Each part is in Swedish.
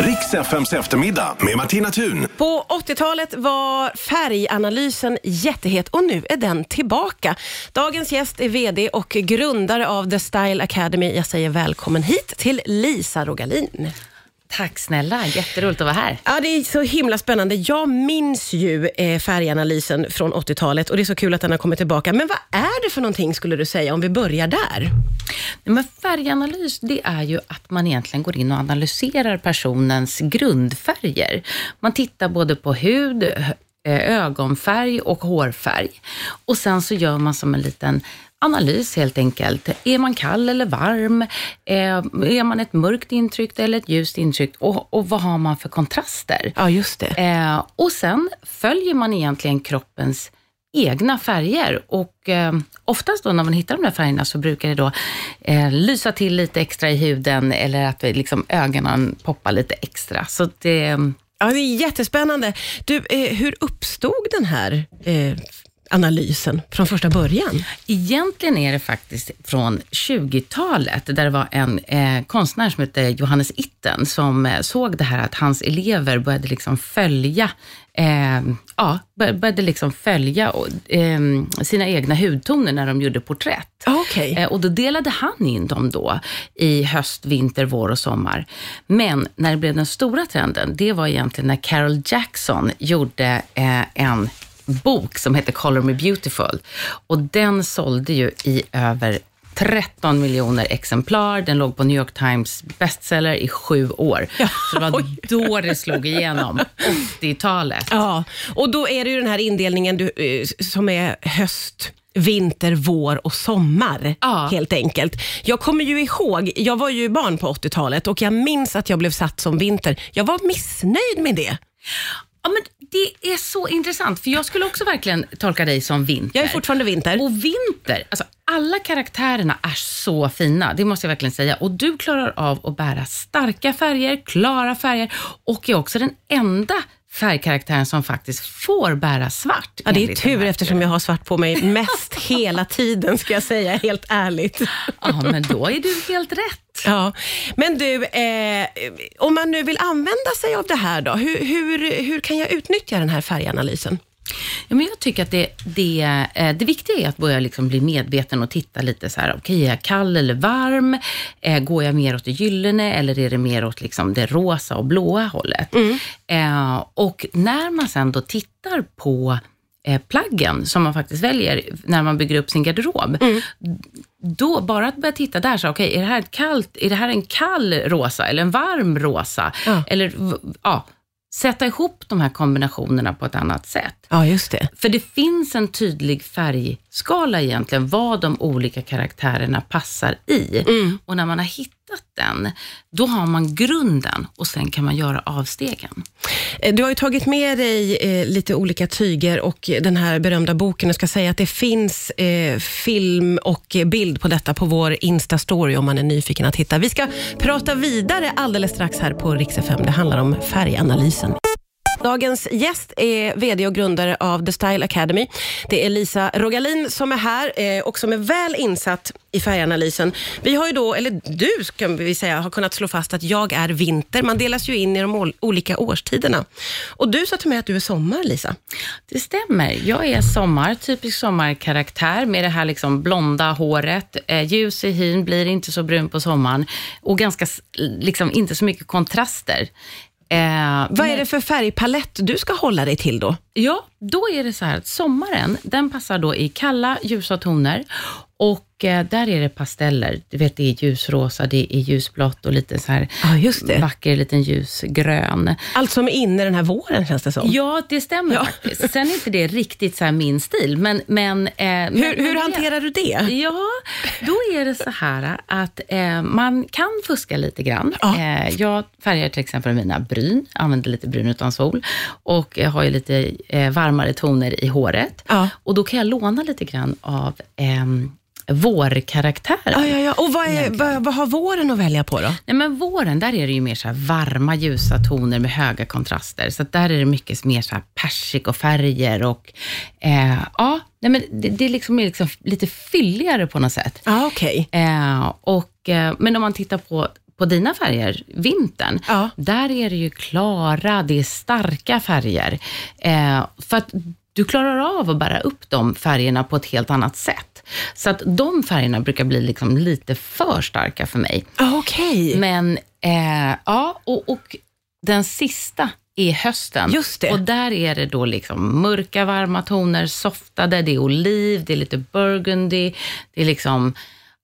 Riks FMs eftermiddag med Martina Thun. På 80-talet var färganalysen jättehet och nu är den tillbaka. Dagens gäst är VD och grundare av The Style Academy. Jag säger välkommen hit till Lisa Rogalin. Tack snälla, jätteroligt att vara här. Ja, det är så himla spännande. Jag minns ju eh, färganalysen från 80-talet och det är så kul att den har kommit tillbaka. Men vad är det för någonting skulle du säga om vi börjar där? Men färganalys, det är ju att man egentligen går in och analyserar personens grundfärger. Man tittar både på hud, eh, ögonfärg och hårfärg. Och sen så gör man som en liten analys helt enkelt. Är man kall eller varm? Eh, Är man ett mörkt intryck eller ett ljust intryck? Och, och vad har man för kontraster? Ja, just det. Eh, och sen följer man egentligen kroppens egna färger och eh, oftast då när man hittar de där färgerna så brukar det då eh, lysa till lite extra i huden eller att liksom, ögonen poppar lite extra. Så det, Ja, det är jättespännande. Du, eh, hur uppstod den här eh, analysen från första början? Egentligen är det faktiskt från 20-talet, där det var en eh, konstnär som hette Johannes Itten, som eh, såg det här att hans elever började liksom följa Eh, ja, bör- började liksom följa eh, sina egna hudtoner när de gjorde porträtt. Okej. Eh, och då delade han in dem då i höst, vinter, vår och sommar. Men när det blev den stora trenden, det var egentligen när Carol Jackson gjorde eh, en bok som heter Color Me Beautiful. Och den sålde ju i över 13 miljoner exemplar. Den låg på New York Times bestseller i sju år. Så det var då det slog igenom, 80-talet. Ja, och då är det ju den här indelningen du, eh, som är höst, vinter, vår och sommar. Ja. Helt enkelt. Jag kommer ju ihåg, jag var ju barn på 80-talet och jag minns att jag blev satt som vinter. Jag var missnöjd med det. Ja, men det är så intressant, för jag skulle också verkligen tolka dig som vinter. Jag är fortfarande vinter. Och vinter, alltså alla karaktärerna är så fina, det måste jag verkligen säga. Och du klarar av att bära starka färger, klara färger och är också den enda färgkaraktären som faktiskt får bära svart. Ja, det är tur eftersom jag har svart på mig mest hela tiden, ska jag säga helt ärligt. Ja, men då är du helt rätt. Ja. Men du, eh, om man nu vill använda sig av det här då, hur, hur, hur kan jag utnyttja den här färganalysen? Ja, men jag tycker att det, det, eh, det viktiga är att börja liksom bli medveten och titta lite så här, okej, är jag kall eller varm? Eh, går jag mer åt det gyllene eller är det mer åt liksom det rosa och blåa hållet? Eh, och när man sen då tittar på plaggen som man faktiskt väljer när man bygger upp sin garderob, då bara att börja titta där, så okej, är det här ett kallt, är det här en kall rosa eller en varm rosa? Ja. Eller ja, sätta ihop de här kombinationerna på ett annat sätt. Ja, just det. För det finns en tydlig färgskala egentligen, vad de olika karaktärerna passar i. Och när man har hittat den, då har man grunden och sen kan man göra avstegen. Eh, du har ju tagit med dig eh, lite olika tyger och den här berömda boken. Jag ska säga att det finns eh, film och bild på detta på vår Insta-story om man är nyfiken att hitta. Vi ska prata vidare alldeles strax här på Rix FM. Det handlar om färganalysen. Dagens gäst är VD och grundare av The Style Academy. Det är Lisa Rogalin som är här eh, och som är väl insatt i färganalysen. Vi har ju då, eller du ska vi säga, har kunnat slå fast att jag är vinter. Man delas ju in i de olika årstiderna. Och du sa till mig att du är sommar, Lisa. Det stämmer. Jag är sommar, typisk sommarkaraktär med det här liksom blonda håret. Eh, ljus i hyn, blir inte så brun på sommaren och ganska, liksom, inte så mycket kontraster. Eh, Vad är det för färgpalett du ska hålla dig till då? Ja, då är det så här att sommaren, den passar då i kalla, ljusa toner och eh, där är det pasteller. Du vet, det är ljusrosa, det är ljusblått och lite så här Ja, just det. vacker liten ljusgrön. Allt som är inne den här våren känns det som. Ja, det stämmer Ja. faktiskt. Sen är inte det riktigt så min stil, men... men eh, men- Hur, hur men det- hanterar du det? Ja, då är det så här att eh, man kan fuska lite grann. Ja. Eh, jag färgar till exempel mina bryn, använder lite brun utan sol och jag har ju lite eh, varmare toner i håret. Ja. Och då kan jag låna lite grann av vårkaraktären. Ja, ja, ja. Och vad, är, vad, vad har våren att välja på då? Nej, men våren, där är det ju mer så varma, ljusa toner med höga kontraster. Så där är det mycket mer så här persikofärger och eh, ja, nej, men det, det är liksom, mer liksom lite fylligare på något sätt. Ja, okej. Eh, och, eh, men om man tittar på på dina färger, vintern, Ja. där är det ju klara, det är starka färger. Eh, för att du klarar av att bära upp de färgerna på ett helt annat sätt. Så att de färgerna brukar bli liksom lite för starka för mig. Ah, Okej. Men eh, ja, och, och den sista är hösten. Just det. Och där är det då liksom mörka, varma toner, softade, det är oliv, det är lite burgundy, det är liksom,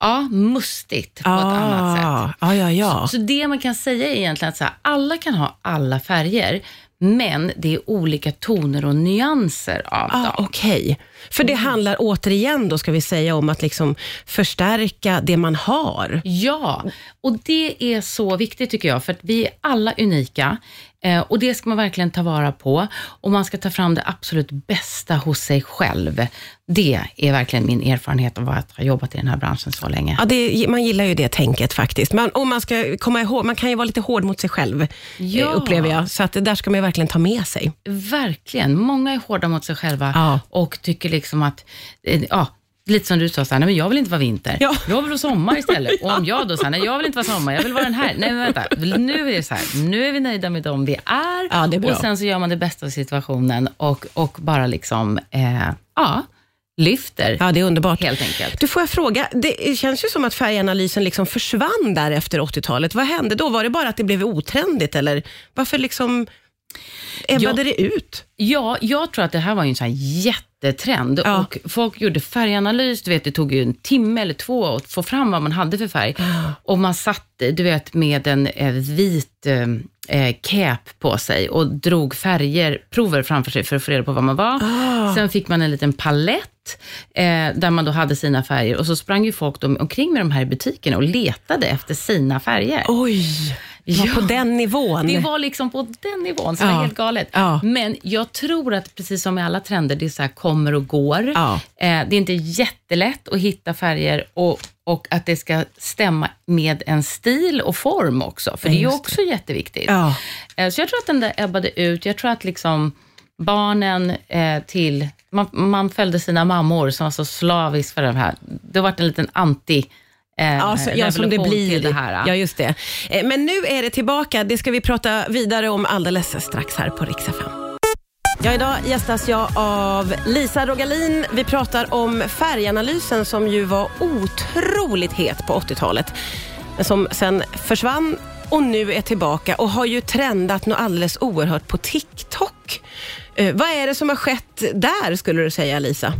ja, mustigt på ett annat sätt. Ah, ja, ja, ja. Så det man kan säga är egentligen att så här, alla kan ha alla färger, men det är olika toner och nyanser av Ah, dem. Okej. För det handlar återigen då, ska vi säga, om att liksom förstärka det man har. Ja, och det är så viktigt tycker jag, för att vi är alla unika eh, och det ska man verkligen ta vara på och man ska ta fram det absolut bästa hos sig själv. Det är verkligen min erfarenhet av att ha jobbat i den här branschen så länge. Ja, det, man gillar ju det tänket faktiskt. Man, och man ska komma ihåg, man kan ju vara lite hård mot sig själv, Ja. eh, upplever jag. Så att där ska man verkligen ta med sig. Verkligen. Många är hårda mot sig själva Ja. och tycker liksom att, eh, ja, lite som du sa, nej, men jag vill inte vara vinter. Ja. Jag vill vara sommar istället. Och om jag då nej jag vill inte vara sommar, jag vill vara den här. Nej men vänta, nu är det så här, nu är vi nöjda med dem vi är. Ja, det är bra. och sen så gör man det bästa av situationen och, och bara liksom, eh, ja, lyfter Ja, det är underbart. helt enkelt. Du, får jag fråga, det känns ju som att färganalysen liksom försvann där efter 80-talet. Vad hände då? Var det bara att det blev otrendigt eller varför liksom ebbade det ut? Ja, jag tror att det här var en sån här jättetrend Ja. och folk gjorde färganalys, du vet det tog ju en timme eller två att få fram vad man hade för färg. Och man satt, du vet, med en eh, vit eh, eh, cap på sig och drog färger, prover framför sig för att få reda på vad man var. Ah. Sen fick man en liten palett eh, där man då hade sina färger och så sprang ju folk omkring med de här butikerna och letade efter sina färger. Oj, Ja. på den nivån. Det var liksom på den nivån, så det Ja. var helt galet. Ja. Men jag tror att precis som med alla trender, det är så kommer och går. Ja. Eh, det är inte jättelätt att hitta färger och, och att det ska stämma med en stil och form också, för det är också jätteviktigt. Ja. Eh, så jag tror att den där ebbade ut. Jag tror att liksom barnen eh, till, man, man följde sina mammor som var så slaviskt för det här. Det har varit en liten anti eh, Ja, så, ja, som det blir. det här. Ja, just det. Eh, Men nu är det tillbaka. Det ska vi prata vidare om alldeles strax här på Rix FM. Ja, idag gästas jag av Lisa Rogalin. Vi pratar om färganalysen som ju var otroligt het på 80-talet. Men som sen försvann och nu är tillbaka och har ju trendat något alldeles oerhört på TikTok. Eh, vad är det som har skett där skulle du säga Lisa?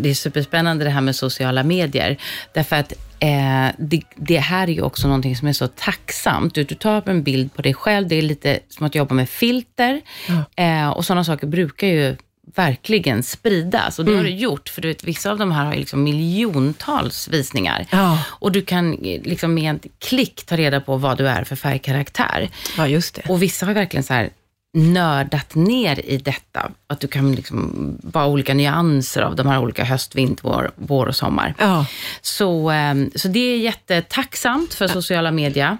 Det är superspännande det här med sociala medier. Därför att eh, det, det här är ju också någonting som är så tacksamt. Du, du tar upp en bild på dig själv, det är lite som att jobba med filter. Eh, och sådana saker brukar ju verkligen spridas. Och det har Mm. du gjort, för du vet, vissa av de här har liksom miljontals visningar. Ja. Och du kan eh, liksom med en klick ta reda på vad du är för färgkaraktär. Ja, just det. Och vissa har verkligen så här nördat ner i detta. Att du kan liksom vara olika nyanser av de här olika höst, vinter, vår, vår och sommar. Ja. Så, ehm, så det är jättetacksamt för sociala media.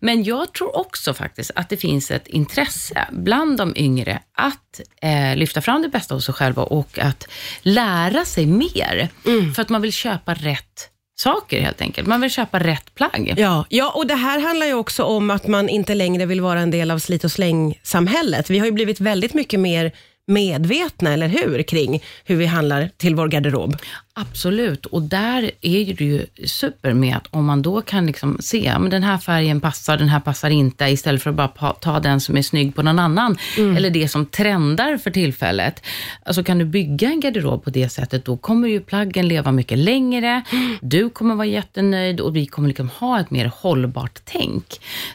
Men jag tror också faktiskt att det finns ett intresse bland de yngre att eh, lyfta fram det bästa hos sig själva och att lära sig mer. För att man vill köpa rätt saker helt enkelt. Man vill köpa rätt plagg. Ja, ja, och det här handlar ju också om att man inte längre vill vara en del av slit och släng-samhället. Vi har ju blivit väldigt mycket mer medvetna, eller hur, kring hur vi handlar till vår garderob. Absolut, och där är det ju super med att om man då kan liksom se, men den här färgen passar, den här passar inte, istället för att bara ta den som är snygg på någon annan, eller det som trendar för tillfället. Alltså kan du bygga en garderob på det sättet, då kommer ju plaggen leva mycket längre, du kommer vara jättenöjd och vi kommer liksom ha ett mer hållbart tänk.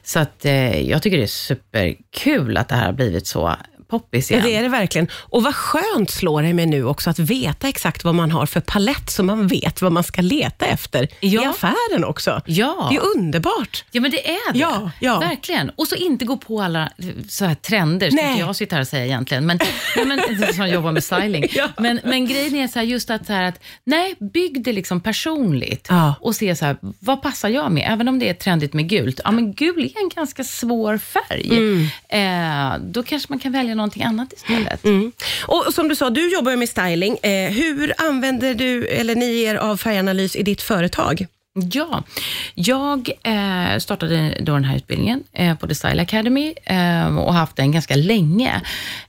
Så att eh, jag tycker det är superkul att det här har blivit så poppis Ja, igen. det är det verkligen. Och vad skönt slår det mig nu också att veta exakt vad man har för palett, så man vet vad man ska leta efter i Ja. affären också. Ja. Det är underbart. Ja, men det är det. Ja, ja. Verkligen. Och så inte gå på alla eh, så här trender, ska inte jag sitta här och säga egentligen, men, nej, men som jobbar med styling. Ja. Men, men grejen är så här, just att, så här, att nej, bygg det liksom personligt Ja. och se så här, vad passar jag med? Även om det är trendigt med gult. Ja, men gul är en ganska svår färg. Eh, då kanske man kan välja någonting annat istället. Mm. Och som du sa, du jobbar ju med styling. Eh, hur använder du, eller ni er av färganalys i ditt företag? Ja, jag eh, startade då den här utbildningen eh, på The Style Academy eh, och haft den ganska länge.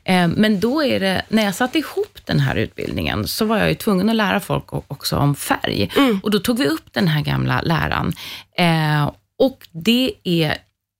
Eh, men då är det, när jag satte ihop den här utbildningen så var jag ju tvungen att lära folk också om färg. Och då tog vi upp den här gamla läran. Eh, och det är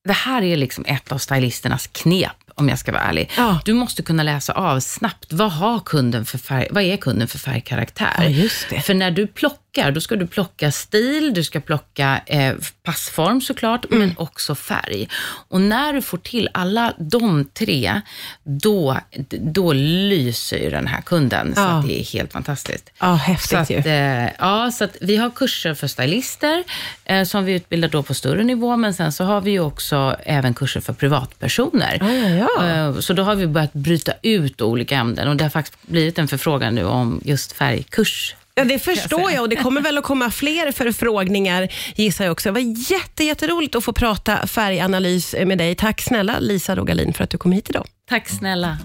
det här är liksom ett av stylisternas knep, om jag ska vara ärlig. Ja. Du måste kunna läsa av snabbt, vad, har kunden för färg, vad är kunden för färgkaraktär? Ja, just det. För när du plockar, då ska du plocka stil, du ska plocka eh, passform såklart, Mm. men också färg. Och när du får till alla de tre, då, då lyser ju den här kunden. Så Ja. det är helt fantastiskt. Ja, häftigt Så att, ju. eh, ja, så att vi har kurser för stylister eh, som vi utbildar då på större nivå, men sen så har vi ju också även kurser för privatpersoner. Ja, ja, ja. Eh, så då har vi börjat bryta ut olika ämnen och det har faktiskt blivit en förfrågan nu om just färgkurs. Ja, det förstår jag och det kommer väl att komma fler förfrågningar gissar jag också. Det var jätte, jätteroligt att få prata färganalys med dig. Tack snälla Lisa Rogalin för att du kom hit idag. Tack snälla.